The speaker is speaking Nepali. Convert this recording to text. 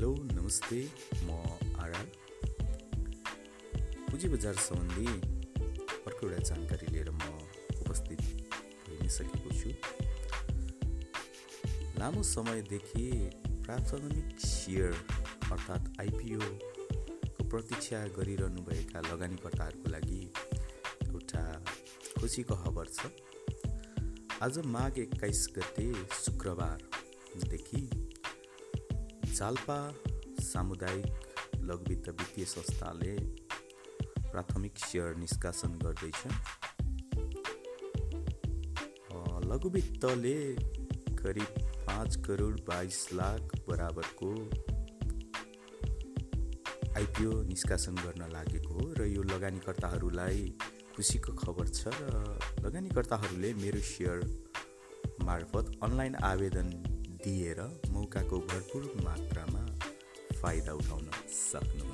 नमस्ते म आरआर पुँजी बजार सम्बन्धी अर्को एउटा जानकारी लिएर म उपस्थित भइ नै सकेको छु। लामो समयदेखि प्राथमिक सेयर अर्थात् आइपिओको प्रतीक्षा गरिरहनुभएका लगानीकर्ताहरूको लागि एउटा खुसीको खबर छ। आज माघ एक्काइस गते शुक्रबारदेखि जाल्पा सामुदायिक लघुवित्त वित्तीय संस्थाले प्राथमिक सेयर निष्कासन गर्दैछ। लघुवित्तले करिब पाँच करोड बाइस लाख बराबरको आइपिओ निष्कासन गर्न लागेको हो र यो लगानीकर्ताहरूलाई खुसीको खबर छ र लगानीकर्ताहरूले मेरो सेयर मार्फत अनलाइन आवेदन दिएर मौकाको भरपुर मात्रामा फ़ायदा उठाना सकना